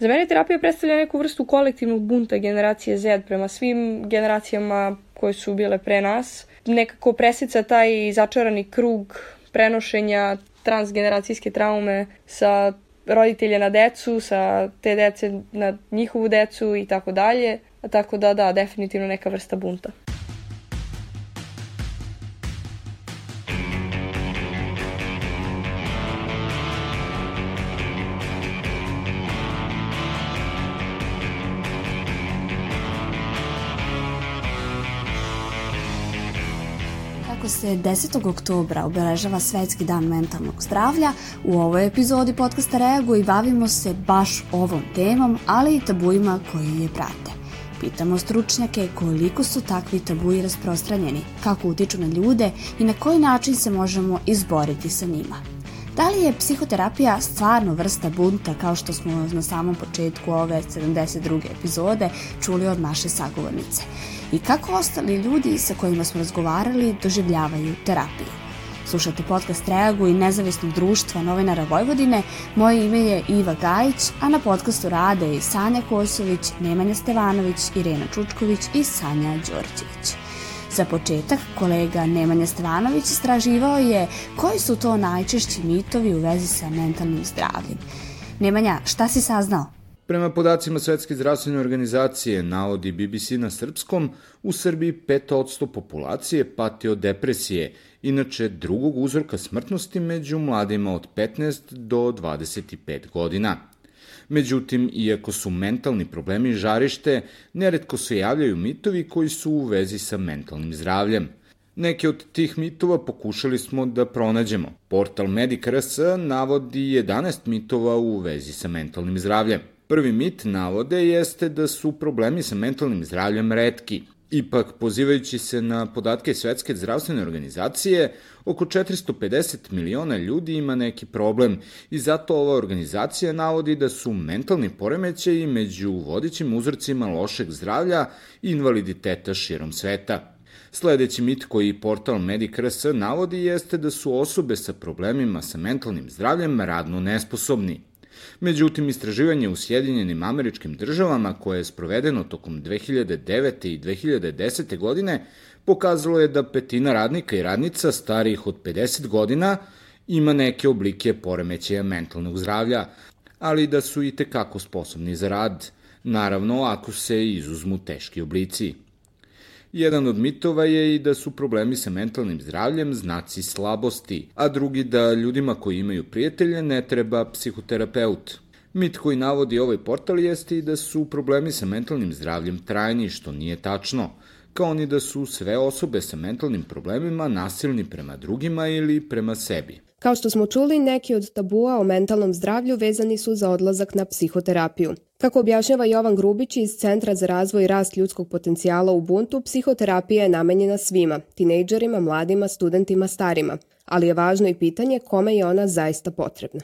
Za mene terapija predstavlja neku vrstu kolektivnog bunta generacije Z prema svim generacijama koje su bile pre nas. Nekako presica taj začarani krug prenošenja transgeneracijske traume sa roditelje na decu, sa te dece na njihovu decu i tako dalje. Tako da da, definitivno neka vrsta bunta. 10. oktobra obeležava Svetski dan mentalnog zdravlja, u ovoj epizodi podcasta Reago i bavimo se baš ovom temom, ali i tabuima koji je prate. Pitamo stručnjake koliko su takvi tabuji rasprostranjeni, kako utiču na ljude i na koji način se možemo izboriti sa njima. Da li je psihoterapija stvarno vrsta bunta kao što smo na samom početku ove 72. epizode čuli od naše sagovornice? i kako ostali ljudi sa kojima smo razgovarali doživljavaju terapiju. Slušate podcast Reagu i nezavisnog društva novinara Vojvodine. Moje ime je Iva Gajić, a na podcastu rade i Sanja Kosović, Nemanja Stevanović, Irena Čučković i Sanja Đorđević. Za početak, kolega Nemanja Stevanović istraživao je koji su to najčešći mitovi u vezi sa mentalnim zdravljem. Nemanja, šta si saznao? Prema podacima Svetske zdravstvene organizacije, navodi BBC na srpskom, u Srbiji 5% populacije pati od depresije, inače drugog uzroka smrtnosti među mladima od 15 do 25 godina. Međutim, iako su mentalni problemi žarište, neretko se javljaju mitovi koji su u vezi sa mentalnim zdravljem. Neke od tih mitova pokušali smo da pronađemo. Portal Medic.rs navodi 11 mitova u vezi sa mentalnim zdravljem. Prvi mit navode jeste da su problemi sa mentalnim zdravljem redki. Ipak, pozivajući se na podatke Svetske zdravstvene organizacije, oko 450 miliona ljudi ima neki problem i zato ova organizacija navodi da su mentalni poremećaji među vodećim uzorcima lošeg zdravlja i invaliditeta širom sveta. Sledeći mit koji portal Medic.rs navodi jeste da su osobe sa problemima sa mentalnim zdravljem radno nesposobni – Međutim, istraživanje u Sjedinjenim američkim državama koje je sprovedeno tokom 2009. i 2010. godine pokazalo je da petina radnika i radnica starijih od 50 godina ima neke oblike poremećaja mentalnog zdravlja, ali da su i tekako sposobni za rad, naravno ako se izuzmu teški oblici. Jedan od mitova je i da su problemi sa mentalnim zdravljem znaci slabosti, a drugi da ljudima koji imaju prijatelje ne treba psihoterapeut. Mit koji navodi ovaj portal jeste i da su problemi sa mentalnim zdravljem trajni, što nije tačno, kao ni da su sve osobe sa mentalnim problemima nasilni prema drugima ili prema sebi. Kao što smo čuli, neki od tabua o mentalnom zdravlju vezani su za odlazak na psihoterapiju. Kako objašnjava Jovan Grubić iz Centra za razvoj i rast ljudskog potencijala u Buntu, psihoterapija je namenjena svima, tinejdžerima, mladima, studentima, starima, ali je važno i pitanje kome je ona zaista potrebna.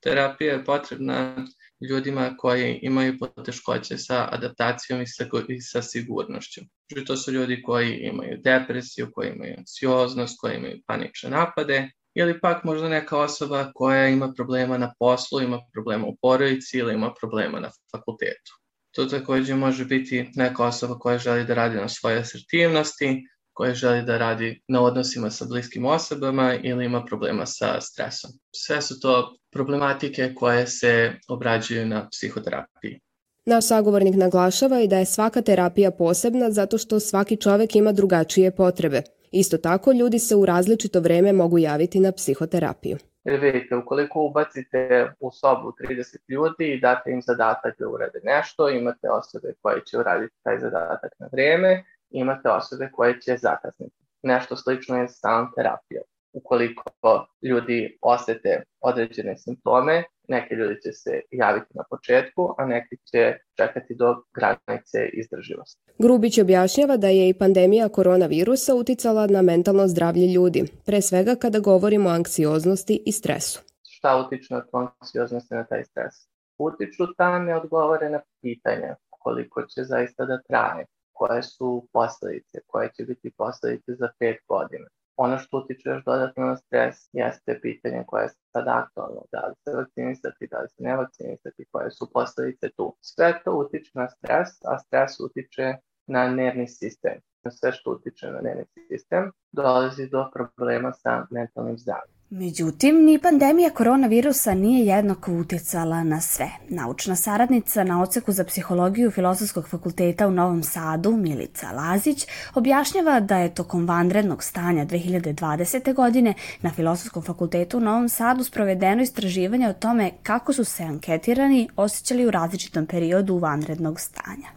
Terapija je potrebna ljudima koji imaju poteškoće sa adaptacijom i sa, i sa sigurnošću. Znači, to su ljudi koji imaju depresiju, koji imaju anksioznost, koji imaju panične napade ili pak možda neka osoba koja ima problema na poslu, ima problema u porodici ili ima problema na fakultetu. To takođe može biti neka osoba koja želi da radi na svojoj asertivnosti, koja želi da radi na odnosima sa bliskim osobama ili ima problema sa stresom. Sve su to problematike koje se obrađuju na psihoterapiji. Naš sagovornik naglašava i da je svaka terapija posebna zato što svaki čovek ima drugačije potrebe. Isto tako, ljudi se u različito vreme mogu javiti na psihoterapiju. Jer vidite, ukoliko ubacite u sobu 30 ljudi i date im zadatak da urade nešto, imate osobe koje će uraditi taj zadatak na vreme, imate osobe koje će zakasniti. Nešto slično je sa terapijom. Ukoliko ljudi osete određene simptome, neki ljudi će se javiti na početku, a neki će čekati do granice izdrživosti. Grubić objašnjava da je i pandemija koronavirusa uticala na mentalno zdravlje ljudi, pre svega kada govorimo o anksioznosti i stresu. Šta utiče na anksioznost i na taj stres? Utiču ta neodgovorena pitanja, koliko će zaista da traje, koje su posledice, koje će biti posledice za pet godina. Ono što utiče još dodatno na stres jeste pitanje koje je sad aktualno, da li se vakcinisati, da li se ne vakcinisati, koje su posledice tu. Sve to utiče na stres, a stres utiče na nervni sistem. Sve što utiče na nervni sistem dolazi do problema sa mentalnim zdravljem. Međutim, ni pandemija koronavirusa nije jednako utjecala na sve. Naučna saradnica na oceku za psihologiju Filozofskog fakulteta u Novom Sadu, Milica Lazić, objašnjava da je tokom vanrednog stanja 2020. godine na Filozofskom fakultetu u Novom Sadu sprovedeno istraživanje o tome kako su se anketirani osjećali u različitom periodu vanrednog stanja.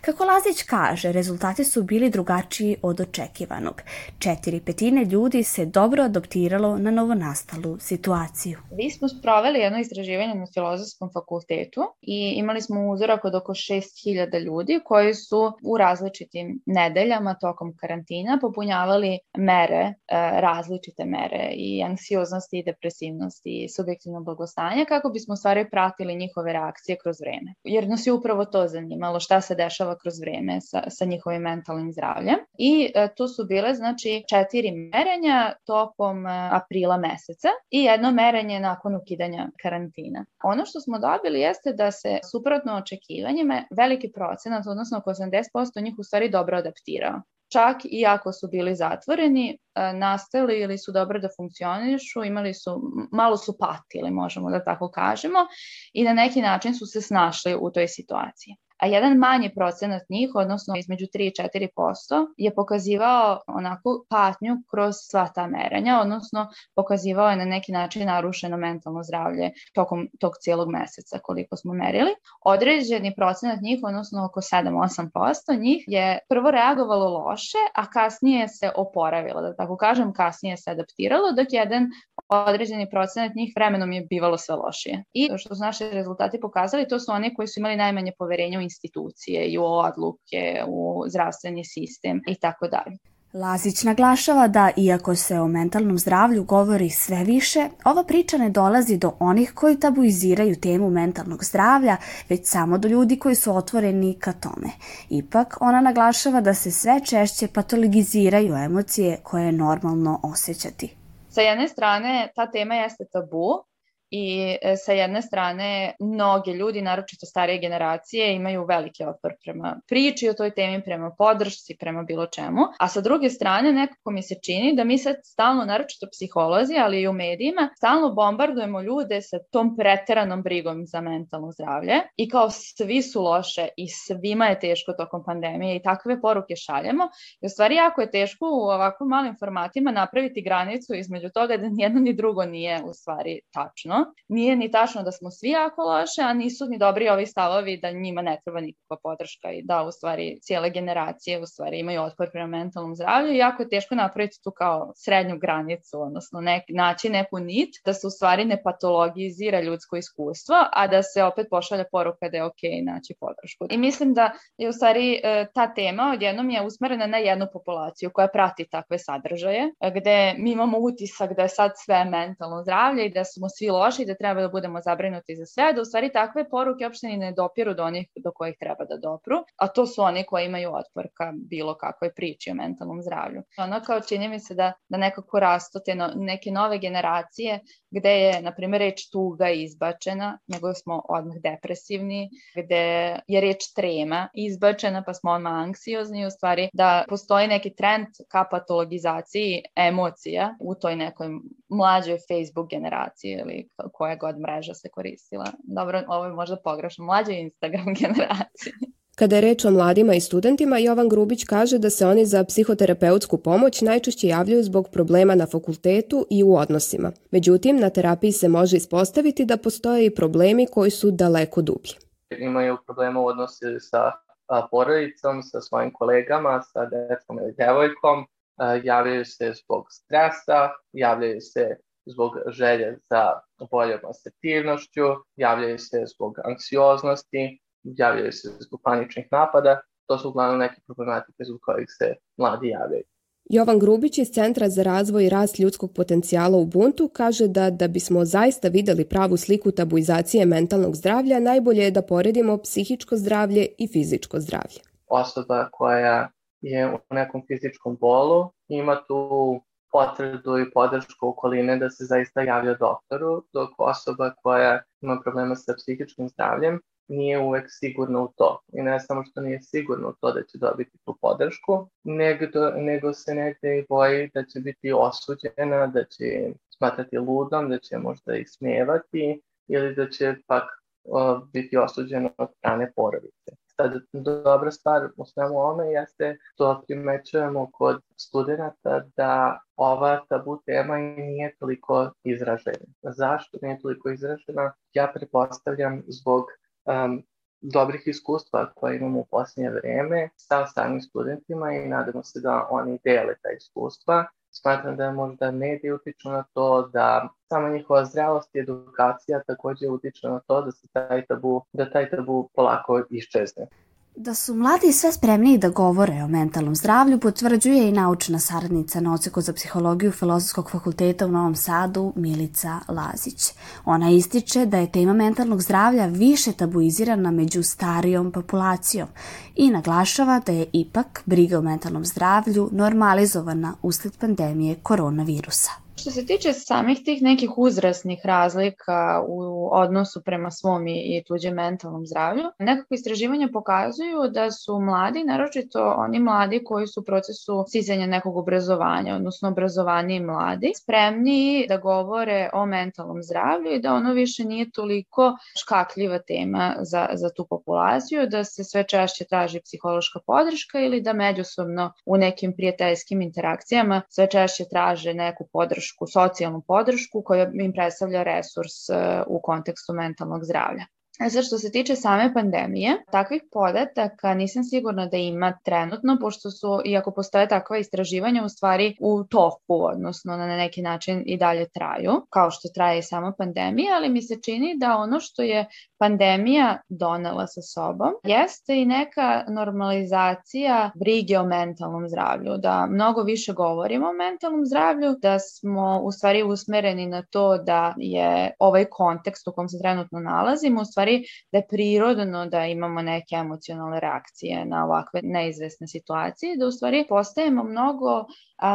Kako Lazić kaže, rezultati su bili drugačiji od očekivanog. Četiri petine ljudi se dobro adoptiralo na novo nastalu situaciju. Mi smo sproveli jedno istraživanje na Filozofskom fakultetu i imali smo uzorak od oko 6000 ljudi koji su u različitim nedeljama tokom karantina popunjavali mere, e, različite mere i anksioznosti i depresivnosti i subjektivno blagostanje kako bismo stvari pratili njihove reakcije kroz vreme. Jer nas je upravo to zanimalo šta se dešava kroz vreme sa, sa njihovim mentalnim zdravljem. I e, tu su bile znači četiri merenja tokom e, aprila meseca i jedno merenje nakon ukidanja karantina. Ono što smo dobili jeste da se suprotno očekivanjima veliki procenat, odnosno oko 80% njih u stvari dobro adaptirao čak i ako su bili zatvoreni, e, nastali ili su dobro da funkcionišu, imali su, malo su patili, možemo da tako kažemo, i na neki način su se snašli u toj situaciji a jedan manji procenat njih, odnosno između 3 i 4%, je pokazivao onako patnju kroz sva ta merenja, odnosno pokazivao je na neki način narušeno mentalno zdravlje tokom tog cijelog meseca koliko smo merili. Određeni procenat njih, odnosno oko 7-8% njih je prvo reagovalo loše, a kasnije se oporavilo, da tako kažem, kasnije se adaptiralo, dok jedan određeni procenat njih vremenom je bivalo sve lošije. I što su naši rezultati pokazali, to su oni koji su imali najmanje poverenja u institucije i u odluke, u zdravstveni sistem i tako dalje. Lazić naglašava da, iako se o mentalnom zdravlju govori sve više, ova priča ne dolazi do onih koji tabuiziraju temu mentalnog zdravlja, već samo do ljudi koji su otvoreni ka tome. Ipak, ona naglašava da se sve češće patologiziraju emocije koje je normalno osjećati. Sa jedne strane, ta tema jeste tabu, i e, sa jedne strane mnoge ljudi, naročito starije generacije, imaju veliki otpor prema priči o toj temi, prema podršci, prema bilo čemu, a sa druge strane nekako mi se čini da mi sad stalno, naročito psiholozi, ali i u medijima, stalno bombardujemo ljude sa tom preteranom brigom za mentalno zdravlje. I kao svi su loše i svima je teško tokom pandemije i takve poruke šaljemo. I u stvari jako je teško u ovako malim formatima napraviti granicu između toga da nijedno ni drugo nije u stvari tačno Nije ni tačno da smo svi jako loše, a nisu ni dobri ovi stavovi da njima ne treba nikakva podrška i da u stvari cijele generacije u stvari imaju otpor prema mentalnom zdravlju i jako je teško napraviti tu kao srednju granicu, odnosno nek, naći neku nit da se u stvari ne patologizira ljudsko iskustvo, a da se opet pošalja poruka da je ok naći podršku. I mislim da je u stvari e, ta tema odjednom je usmerena na jednu populaciju koja prati takve sadržaje, gde mi imamo utisak da je sad sve mentalno zdravlje i da smo svi loši loši, da treba da budemo zabrinuti za sve, da u stvari takve poruke uopšte ni ne dopiru do onih do kojih treba da dopru, a to su oni koji imaju otpor ka bilo kakvoj priči o mentalnom zdravlju. Ono kao čini mi se da, da nekako rastu te no, neke nove generacije gde je, na primjer, reč tuga izbačena, nego smo odmah depresivni, gde je reč trema izbačena, pa smo odmah anksiozni, u stvari da postoji neki trend ka patologizaciji emocija u toj nekoj mlađoj Facebook generaciji ili koja god mreža se koristila. Dobro, ovo je možda pogrešno, mlađa Instagram generacija. Kada je reč o mladima i studentima, Jovan Grubić kaže da se oni za psihoterapeutsku pomoć najčešće javljaju zbog problema na fakultetu i u odnosima. Međutim, na terapiji se može ispostaviti da postoje i problemi koji su daleko dublji. Imaju problema u odnosi sa porodicom, sa svojim kolegama, sa decom ili devojkom, javljaju se zbog stresa, javljaju se zbog želje za boljom asertivnošću, javljaju se zbog anksioznosti, javljaju se zbog paničnih napada. To su uglavnom neke problematike zbog kojih se mladi javljaju. Jovan Grubić iz Centra za razvoj i rast ljudskog potencijala u Buntu kaže da da bismo zaista videli pravu sliku tabuizacije mentalnog zdravlja, najbolje je da poredimo psihičko zdravlje i fizičko zdravlje. Osoba koja je u nekom fizičkom bolu ima tu potvrdu i podršku okoline da se zaista javlja doktoru, dok osoba koja ima problema sa psihičkim zdravljem nije uvek sigurna u to. I ne samo što nije sigurna u to da će dobiti tu podršku, nego, nego se negde i boji da će biti osuđena, da će smatrati ludom, da će možda i smijevati ili da će pak o, biti osuđena od strane porodice. Sad, dobra stvar u svemu ovome jeste to primećujemo kod studenta da ova tabu tema nije toliko izražena. Zašto nije toliko izražena? Ja prepostavljam zbog um, dobrih iskustva koje imamo u posljednje vreme sa samim studentima i nadamo se da oni dele ta iskustva. Smatram da možda mediji utiču na to, da sama njihova zrelost i edukacija takođe utiču na to da se taj tabu, da taj tabu polako iščezne. Da su mladi sve spremniji da govore o mentalnom zdravlju potvrđuje i naučna saradnica na oceku za psihologiju Filozofskog fakulteta u Novom Sadu Milica Lazić. Ona ističe da je tema mentalnog zdravlja više tabuizirana među starijom populacijom i naglašava da je ipak briga o mentalnom zdravlju normalizovana usled pandemije koronavirusa. Što se tiče samih tih nekih uzrasnih razlika u odnosu prema svom i tuđem mentalnom zdravlju, nekako istraživanja pokazuju da su mladi, naročito oni mladi koji su u procesu sticanja nekog obrazovanja, odnosno obrazovani mladi, spremni da govore o mentalnom zdravlju i da ono više nije toliko škakljiva tema za, za tu populaciju, da se sve češće traži psihološka podrška ili da međusobno u nekim prijateljskim interakcijama sve češće traže neku podršku podršku, socijalnu podršku koja im predstavlja resurs e, u kontekstu mentalnog zdravlja. Sad što se tiče same pandemije, takvih podataka nisam sigurna da ima trenutno, pošto su, iako postoje takva istraživanja, u stvari u toku, odnosno na neki način i dalje traju, kao što traje i sama pandemija, ali mi se čini da ono što je pandemija donela sa sobom jeste i neka normalizacija brige o mentalnom zdravlju, da mnogo više govorimo o mentalnom zdravlju, da smo u stvari usmereni na to da je ovaj kontekst u kom se trenutno nalazimo u stvari stvari da je prirodno da imamo neke emocionalne reakcije na ovakve neizvesne situacije, da u stvari postajemo mnogo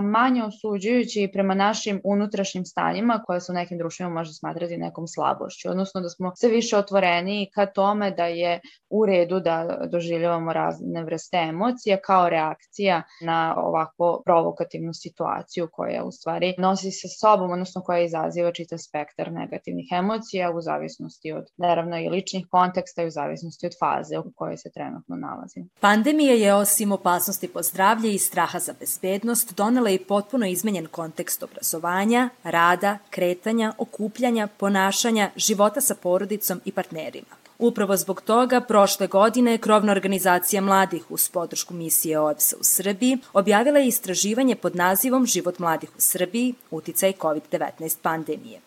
manje osuđujući prema našim unutrašnjim stanjima koje su u nekim društvima može smatrati nekom slabošću, odnosno da smo sve više otvoreni ka tome da je u redu da doživljavamo razne vrste emocija kao reakcija na ovako provokativnu situaciju koja u stvari nosi sa sobom, odnosno koja izaziva čitav spektar negativnih emocija u zavisnosti od naravno i ličnih konteksta i u zavisnosti od faze u kojoj se trenutno nalazi. Pandemija je osim opasnosti po zdravlje i straha za bezbednost donela i potpuno izmenjen kontekst obrazovanja, rada, kretanja, okupljanja, ponašanja, života sa porodicom i partnerima. Upravo zbog toga, prošle godine Krovna organizacija mladih uz podršku misije OEPS u Srbiji objavila je istraživanje pod nazivom Život mladih u Srbiji, uticaj COVID-19 pandemije.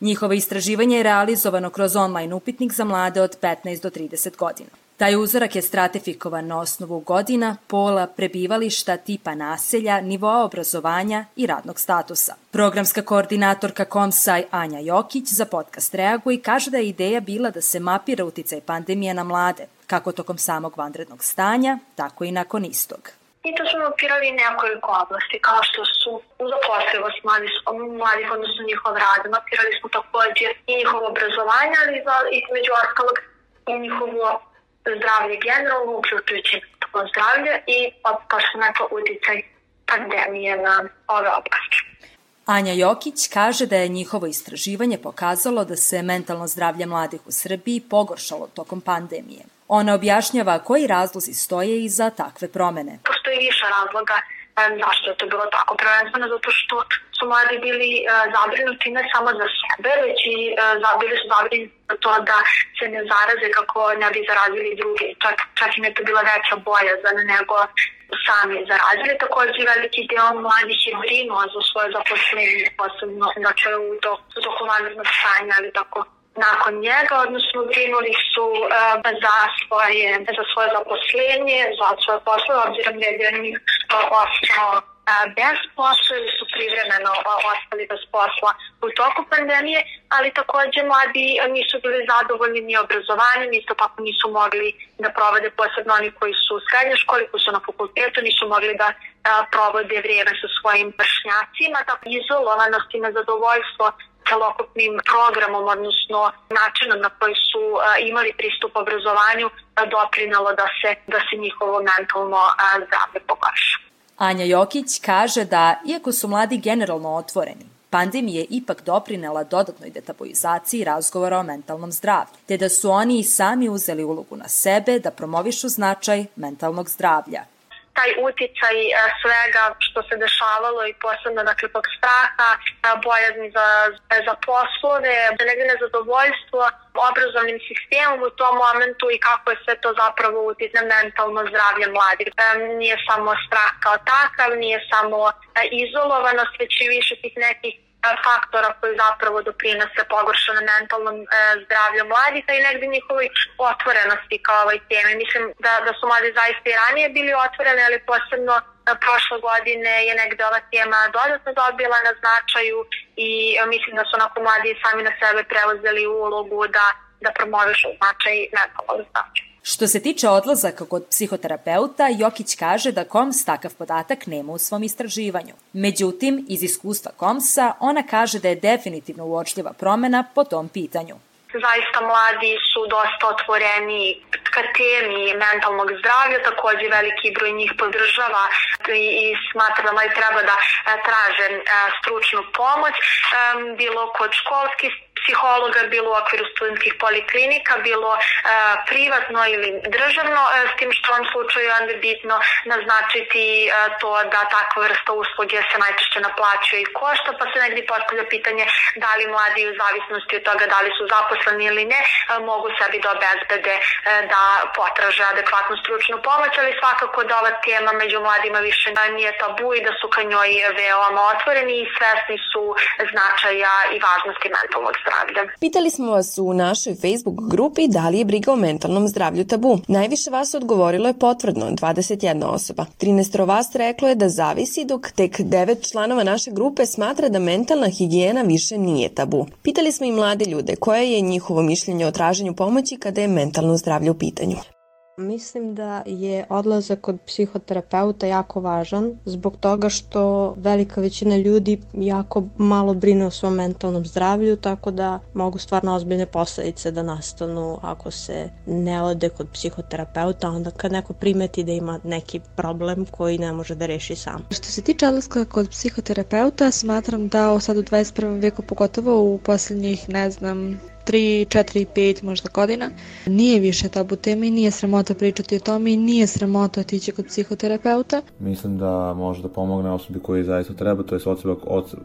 Njihovo istraživanje je realizovano kroz online upitnik za mlade od 15 do 30 godina. Taj uzorak je stratifikovan na osnovu godina, pola, prebivališta, tipa naselja, nivoa obrazovanja i radnog statusa. Programska koordinatorka Komsaj Anja Jokić za podcast reaguje i kaže da je ideja bila da se mapira uticaj pandemije na mlade, kako tokom samog vanrednog stanja, tako i nakon istog. I to smo mapirali nekoliko oblasti, kao što su zaposlivost mladih, mladih odnosno njihov rad. Mapirali smo takođe i njihovo obrazovanje, ali između ostalog i njihovo zdravlje generalno, uključujući to zdravlje i pa što neko uticaj pandemije na ove oblasti. Anja Jokić kaže da je njihovo istraživanje pokazalo da se mentalno zdravlje mladih u Srbiji pogoršalo tokom pandemije. Ona objašnjava koji razlozi stoje iza takve promene. Postoji više razloga zašto je to bilo tako. Prvenstveno zato što su mladi bili uh, zabrinuti ne samo za sebe, već i uh, bili su zabrinuti za to da se ne zaraze kako ne bi zarazili druge. Čak, čak im je to bila veća boja za nego sami zarazili. Takođe veliki deo mladih je brinuo za svoje zaposlenje, posebno dakle, u toku vanrednog stanja, ali tako nakon njega, odnosno brinuli su uh, za, svoje, za svoje zaposlenje, za svoje poslove, obzirom da je bio njih uh, ostao bez posla ili su privremeno ostali bez posla u toku pandemije, ali takođe mladi nisu bili zadovoljni ni obrazovanjem, isto tako nisu mogli da provode posebno oni koji su u srednje školi, koji su na fakultetu, nisu mogli da provode vrijeme sa svojim vršnjacima, tako izolovanost i nezadovoljstvo celokupnim programom, odnosno načinom na koji su imali pristup obrazovanju doprinalo da se, da se njihovo mentalno zdravlje pogorša. Anja Jokić kaže da, iako su mladi generalno otvoreni, pandemija je ipak doprinela dodatnoj detaboizaciji razgovora o mentalnom zdravlju, te da su oni i sami uzeli ulogu na sebe da promovišu značaj mentalnog zdravlja taj uticaj e, svega što se dešavalo i posebno dakle tog straha, e, bojazni za, za poslove, da negde nezadovoljstvo obrazovnim sistemom u tom momentu i kako je sve to zapravo utic na mentalno zdravlje mladih. E, nije samo strah kao takav, nije samo izolovanost, već i više tih nekih faktora koji zapravo doprinose pogoršanom mentalnom e, zdravlju mladih, i negde njihovoj otvorenosti kao ovoj teme. Mislim da, da su mladi zaista i ranije bili otvoreni, ali posebno e, prošle godine je negde ova tema dodatno dobila na značaju i e, mislim da su onako mladi sami na sebe preuzeli ulogu da, da promovišu značaj mentalnog zdravlja. Što se tiče odlazaka kod psihoterapeuta, Jokić kaže da KOMS takav podatak nema u svom istraživanju. Međutim, iz iskustva KOMSA, ona kaže da je definitivno uočljiva promena po tom pitanju zaista mladi su dosta otvoreni ka temi mentalnog zdravlja, takođe veliki broj njih podržava i, i smatra da mladi treba da e, traže e, stručnu pomoć, e, bilo kod školskih psihologa, bilo u okviru studentskih poliklinika, bilo e, privatno ili državno, e, s tim što ovom slučaju onda bitno naznačiti e, to da takva vrsta usluge se najčešće naplaćuje i košta, pa se negdje postavlja pitanje da li mladi u zavisnosti od toga da li su zaposleni ili ne, e, mogu sebi da obezbede e, da potraže adekvatnu stručnu pomoć, ali svakako da ova tema među mladima više nije tabu i da su ka njoj veoma otvoreni i svesni su značaja i važnosti mentalnog zdravlja. Pitali smo vas u našoj Facebook grupi da li je briga o mentalnom zdravlju tabu. Najviše vas odgovorilo je potvrdno, 21 osoba. 13 vas reklo je da zavisi, dok tek 9 članova naše grupe smatra da mentalna higijena više nije tabu. Pitali smo i mlade ljude koje je njihovo mišljenje o traženju pomoći kada je mentalno zdravlje u pitanju. Mislim da je odlazak kod psihoterapeuta jako važan zbog toga što velika većina ljudi jako malo brine o svom mentalnom zdravlju, tako da mogu stvarno ozbiljne posledice da nastanu ako se ne ode kod psihoterapeuta, onda kad neko primeti da ima neki problem koji ne može da reši sam. Što se tiče odlaska kod psihoterapeuta, smatram da sad u 21. veku, pogotovo u poslednjih, ne znam, 3, 4, 5 možda godina. Nije više tabu tema i nije sramota pričati o tome i nije sramota otići kod psihoterapeuta. Mislim da može da pomogne osobi koji zaista treba, to je osoba,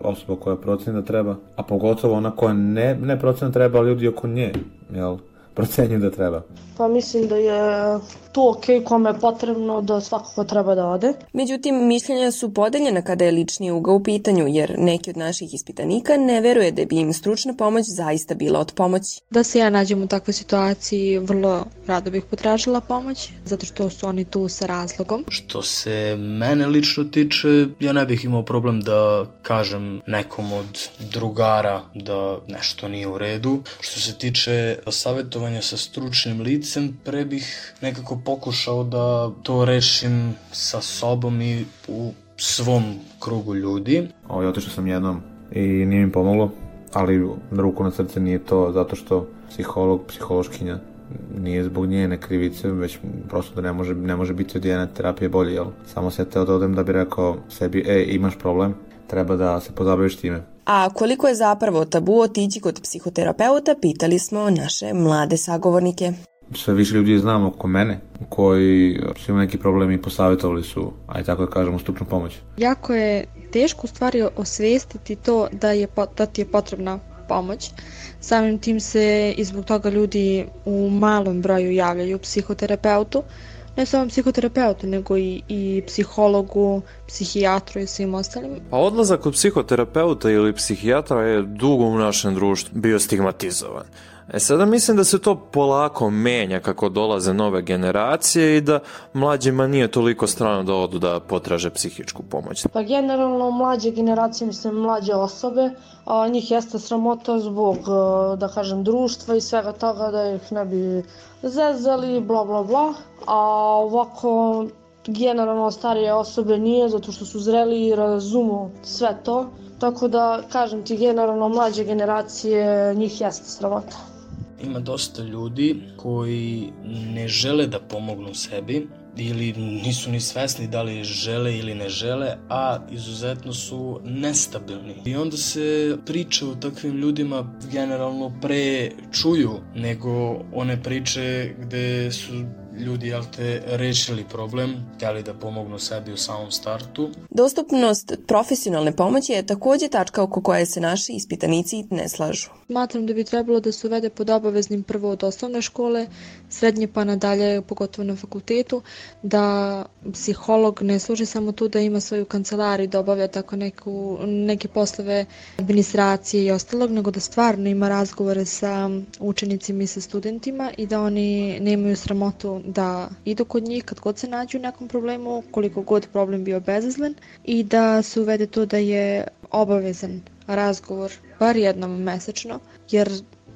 osoba koja proceni da treba, a pogotovo ona koja ne, ne proceni da treba, ali ljudi oko nje, jel? procenju da treba? Pa mislim da je to ok kome je potrebno da svakako treba da ode. Međutim, mišljenja su podeljena kada je lični ugao u pitanju, jer neki od naših ispitanika ne veruje da bi im stručna pomoć zaista bila od pomoći. Da se ja nađem u takvoj situaciji, vrlo rado bih potražila pomoć, zato što su oni tu sa razlogom. Što se mene lično tiče, ja ne bih imao problem da kažem nekom od drugara da nešto nije u redu. Što se tiče savjetovanja sa stručnim licem, pre bih nekako pokušao da to rešim sa sobom i u svom krugu ljudi. Ovo, otišao sam jednom i nije mi pomoglo, ali ruku na srce nije to zato što psiholog, psihološkinja nije zbog njene krivice, već prosto da ne može, ne može biti od jedne terapije bolje, jel? Samo se teo da odem da bi rekao sebi, e, imaš problem, treba da se pozabaviš time. A koliko je zapravo tabu otići kod psihoterapeuta, pitali smo naše mlade sagovornike. Sve više ljudi znamo oko mene koji su imali neki problem i posavjetovali su, aj tako da kažemo, stručnu pomoć. Jako je teško u stvari osvestiti to da, je, da ti je potrebna pomoć. Samim tim se i zbog toga ljudi u malom broju javljaju psihoterapeutu, ne samo psihoterapeutu, nego i, i psihologu, psihijatru i svim ostalim. Pa odlazak kod psihoterapeuta ili psihijatra je dugo u našem društvu bio stigmatizovan. E sada mislim da se to polako menja kako dolaze nove generacije i da mlađima nije toliko strano da odu da potraže psihičku pomoć. Pa generalno mlađe generacije, mislim mlađe osobe, a njih jeste sramota zbog, e, da kažem, društva i svega toga da ih ne bi zezali, bla bla bla. A ovako generalno starije osobe nije zato što su zreli i razumu sve to. Tako da, kažem ti, generalno mlađe generacije njih jeste sramota. Ima dosta ljudi koji ne žele da pomognu sebi ili nisu ni svesni da li žele ili ne žele, a izuzetno su nestabilni. I onda se priče o takvim ljudima generalno pre čuju nego one priče gde su ljudi jel te rešili problem, hteli da pomognu sebi u samom startu. Dostupnost profesionalne pomoći je takođe tačka oko koje se naši ispitanici ne slažu. Smatram da bi trebalo da se uvede pod obaveznim prvo od osnovne škole, srednje pa nadalje, pogotovo na fakultetu, da psiholog ne služi samo tu da ima svoju kancelariju, da obavlja tako neku, neke poslove administracije i ostalog, nego da stvarno ima razgovore sa učenicima i sa studentima i da oni nemaju sramotu da idu kod njih kad god se nađu u nekom problemu, koliko god problem bio bezazlen i da se uvede to da je obavezan razgovor bar jednom mesečno, jer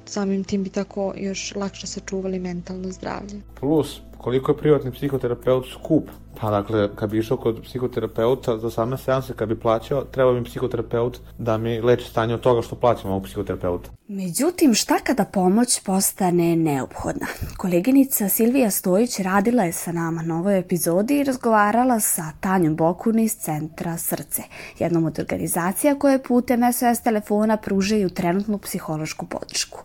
samim tim bi tako još lakše sačuvali mentalno zdravlje. Plus, koliko je privatni psihoterapeut skup. Pa dakle, kad bi išao kod psihoterapeuta za same seanse, kad bi plaćao, treba mi psihoterapeut da mi leči stanje od toga što plaćam ovog psihoterapeuta. Međutim, šta kada pomoć postane neophodna? Koleginica Silvija Stojić radila je sa nama na ovoj epizodi i razgovarala sa Tanjom Bokun iz Centra Srce, jednom od organizacija koje putem SOS telefona pružaju trenutnu psihološku podršku.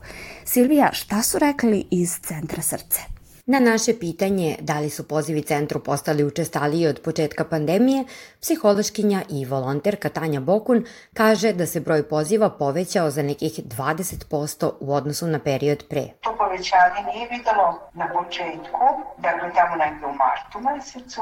Silvija, šta su rekli iz Centra Srce? Na naše pitanje da li su pozivi centru postali učestaliji od početka pandemije, psihološkinja i volonterka Tanja Bokun kaže da se broj poziva povećao za nekih 20% u odnosu na period pre. To povećanje nije videlo na početku, dakle tamo negde u martu mesecu,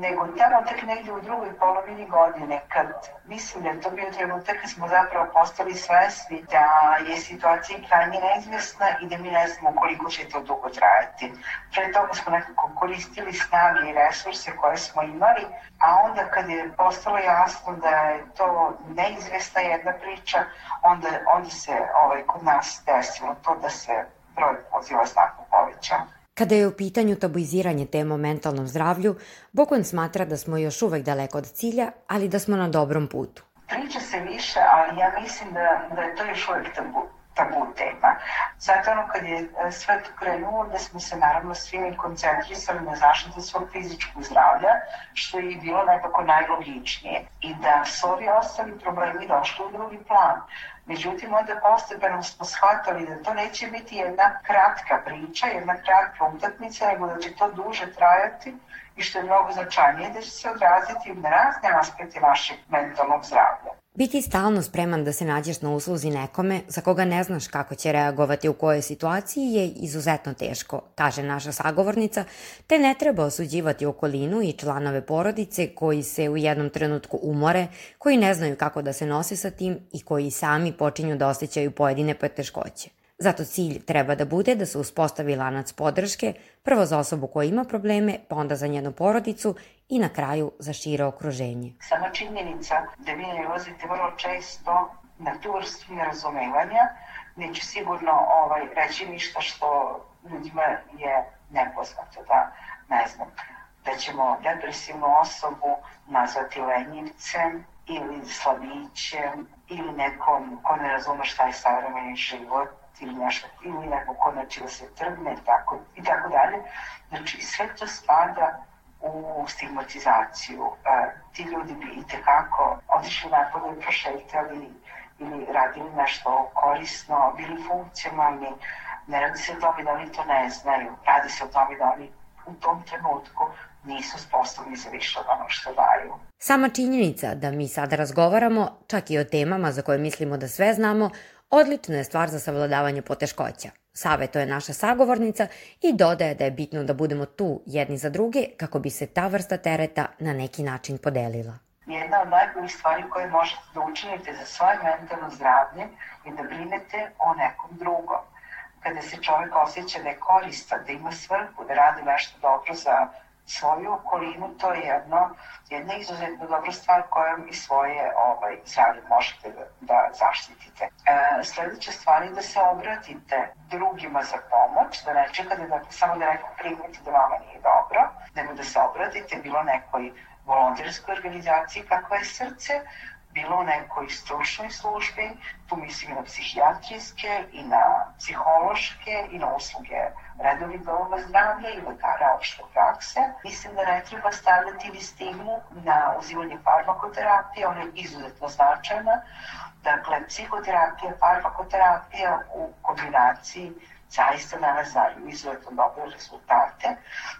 nego tamo tek negde u drugoj polovini godine, kad mislim da je to bio trenutak kad smo zapravo postali svesni da je situacija krajnje neizvesna i da mi ne znamo koliko će to dugo trajati. Pre toga smo nekako koristili snage i resurse koje smo imali, a onda kad je postalo jasno da je to neizvesna jedna priča, onda, onda se ovaj, kod nas desilo to da se broj poziva znatno povećao. Kada je u pitanju tabuiziranje tema o mentalnom zdravlju, Bokun smatra da smo još uvek daleko od cilja, ali da smo na dobrom putu. Priča se više, ali ja mislim da, da je to još uvek tabu, tabu tema. Zato ono kad je e, sve to krenulo, da smo se naravno svi koncentrisali na zaštitu svog fizičkog zdravlja, što je bilo nekako najlogičnije. I da su ovi ostali problemi došli u drugi plan. Međutim, onda postepeno smo shvatali da to neće biti jedna kratka priča, jedna kratka utakmica, nego da će to duže trajati i što je mnogo značajnije da će se odraziti na razne aspekte našeg mentalnog zdravlja. Biti stalno spreman da se nađeš na usluzi nekome za koga ne znaš kako će reagovati u kojoj situaciji je izuzetno teško, kaže naša sagovornica, te ne treba osuđivati okolinu i članove porodice koji se u jednom trenutku umore, koji ne znaju kako da se nose sa tim i koji sami počinju da osjećaju pojedine poteškoće. Zato cilj treba da bude da se uspostavi lanac podrške, prvo za osobu koja ima probleme, pa onda za njenu porodicu i na kraju za šire okruženje. Sama činjenica da vi nalazite vrlo često na tu vrstu nerazumevanja, neću sigurno ovaj, reći ništa što ljudima je nepoznato, da ne znam, da ćemo depresivnu osobu nazvati lenjivcem ili slabićem ili nekom ko ne razume šta je savremeni život nešto, ili neko ko neće da se trgne tako, i tako dalje. Znači, sve to spada u stigmatizaciju. E, ti ljudi bi i tekako otišli napolje prošetali ili radili nešto korisno, bili funkcionalni. Ne radi se o tome da oni to ne znaju, radi se o tome da oni u tom trenutku nisu sposobni za više od ono što daju. Sama činjenica da mi sada razgovaramo, čak i o temama za koje mislimo da sve znamo, odlična je stvar za savladavanje poteškoća. Savetuje naša sagovornica i dodaje da je bitno da budemo tu jedni za druge kako bi se ta vrsta tereta na neki način podelila. Jedna od najboljih stvari koje možete da učinite za svoje mentalno zdravlje je da brinete o nekom drugom. kada se čovek osjeća da je koristan, da ima svrhu, da radi nešto dobro za svoju okolinu, to je jedno, jedna izuzetno dobra stvar kojom i svoje ovaj, zdravlje možete da, da zaštitite. E, sledeća stvar je da se obratite drugima za pomoć, da ne čekate da samo da neko primite da vama nije dobro, nego da se obratite bilo nekoj volonterskoj organizaciji kakva je srce, bilo u nekoj stručnoj službi, tu mislim i na psihijatrijske i na psihološke i na usluge redovnih domova zdravlja i lekara opšte prakse. Mislim da ne treba stavljati ni stigmu na uzimanje farmakoterapije, ona je izuzetno značajna. Dakle, psihoterapija, farmakoterapija u kombinaciji zaista danas daju izuzetno dobre rezultate.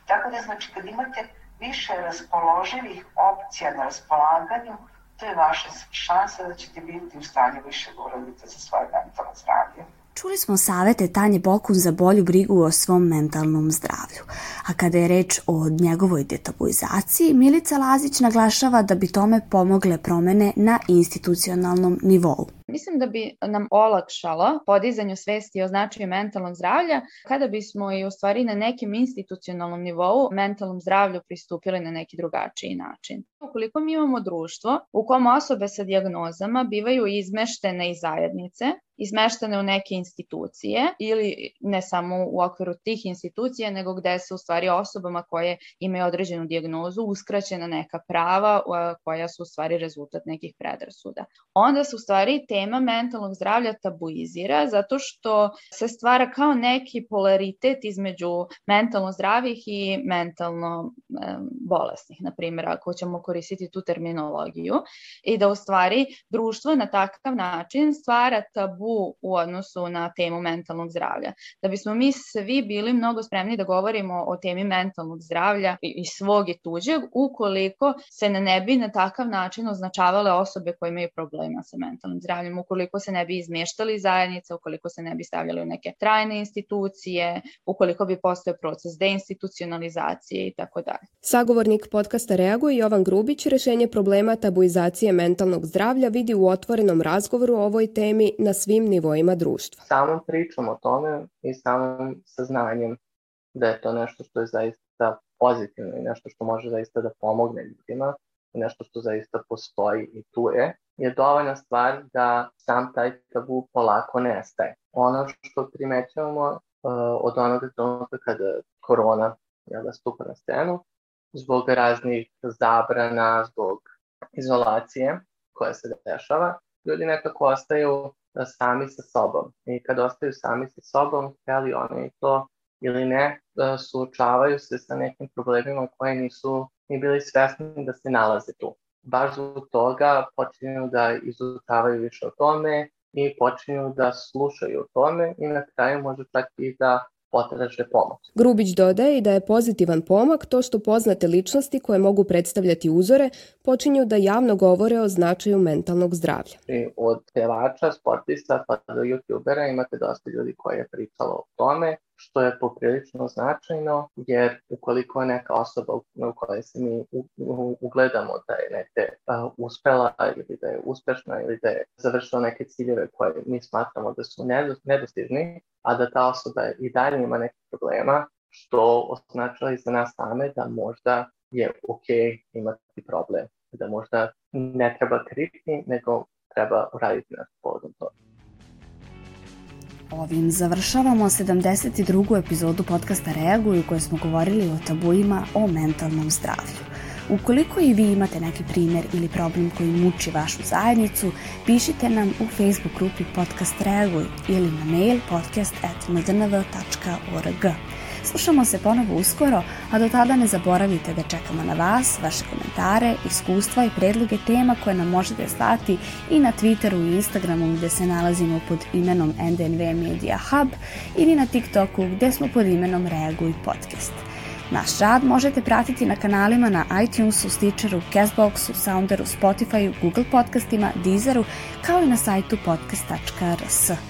Tako da, znači, kad imate više raspoloživih opcija na raspolaganju, to je vaša šansa da ćete biti u stanju više uradite za svoje mentalno zdravlje. Čuli smo savete Tanje Bokun za bolju brigu o svom mentalnom zdravlju. A kada je reč o njegovoj detabuizaciji, Milica Lazić naglašava da bi tome pomogle promene na institucionalnom nivou. Mislim da bi nam olakšalo podizanju svesti o značaju mentalnog zdravlja kada bismo i u stvari na nekim institucionalnom nivou mentalnom zdravlju pristupili na neki drugačiji način. Ukoliko mi imamo društvo u kom osobe sa dijagnozama bivaju izmeštene iz zajednice, izmeštene u neke institucije ili ne samo u okviru tih institucija, nego gde se u stvari osobama koje imaju određenu dijagnozu uskraćena neka prava koja su u stvari rezultat nekih predrasuda. Onda se u stvari tema mentalnog zdravlja tabuizira zato što se stvara kao neki polaritet između mentalno zdravih i mentalno e, bolesnih, na primjer, ako ćemo koristiti tu terminologiju i da u stvari društvo na takav način stvara tabu u odnosu na temu mentalnog zdravlja. Da bismo mi svi bili mnogo spremni da govorimo o temi mentalnog zdravlja i svog i tuđeg, ukoliko se ne bi na takav način označavale osobe koje imaju problema sa mentalnim zdravljem, ukoliko se ne bi izmještali zajednice, ukoliko se ne bi stavljali u neke trajne institucije, ukoliko bi postao proces deinstitucionalizacije i tako dalje. Sagovornik podcasta Reaguje Jovan Grubić rešenje problema tabuizacije mentalnog zdravlja vidi u otvorenom razgovoru o ovoj temi na svim nivoima društva. Samom pričom o tome i samom saznanjem da je to nešto što je zaista pozitivno i nešto što može zaista da pomogne ljudima i nešto što zaista postoji i tu je, je dovoljna stvar da sam taj tabu polako nestaje. Ono što primećujemo uh, od onoga trenutka kada korona jel, da stupa na scenu, zbog raznih zabrana, zbog izolacije koja se dešava, ljudi nekako ostaju sami sa sobom. I kad ostaju sami sa sobom, hteli oni to ili ne, suočavaju se sa nekim problemima koje nisu ni bili svesni da se nalaze tu. Baš zbog toga počinju da izučavaju više o tome i počinju da slušaju o tome i na kraju može čak i da potraže pomoć. Grubić dodaje i da je pozitivan pomak to što poznate ličnosti koje mogu predstavljati uzore počinju da javno govore o značaju mentalnog zdravlja. Od pevača, sportista pa do youtubera imate dosta ljudi koji je pričalo o tome što je poprilično značajno, jer ukoliko je neka osoba u kojoj se mi ugledamo da je neke uh, uspela ili da je uspešna ili da je završila neke ciljeve koje mi smatramo da su nedostižni, a da ta osoba i dalje ima neke problema, što označava i za nas same da možda je ok imati problem, da možda ne treba kriti, nego treba uraditi nešto povodom toga. Ovim završavamo 72. epizodu podcasta Reaguju u kojoj smo govorili o tabuima o mentalnom zdravlju. Ukoliko i vi imate neki primer ili problem koji muči vašu zajednicu, pišite nam u Facebook grupi Podcast Reaguj ili na mail podcast.mdnv.org. Slušamo se ponovo uskoro, a do tada ne zaboravite da čekamo na vas, vaše komentare, iskustva i predloge tema koje nam možete slati i na Twitteru i Instagramu gde se nalazimo pod imenom NDNV Media Hub ili na TikToku gde smo pod imenom Reaguj Podcast. Naš rad možete pratiti na kanalima na iTunesu, Stitcheru, Castboxu, Sounderu, Spotifyu, Google podcastima, Deezeru, kao i na sajtu podcast.rs.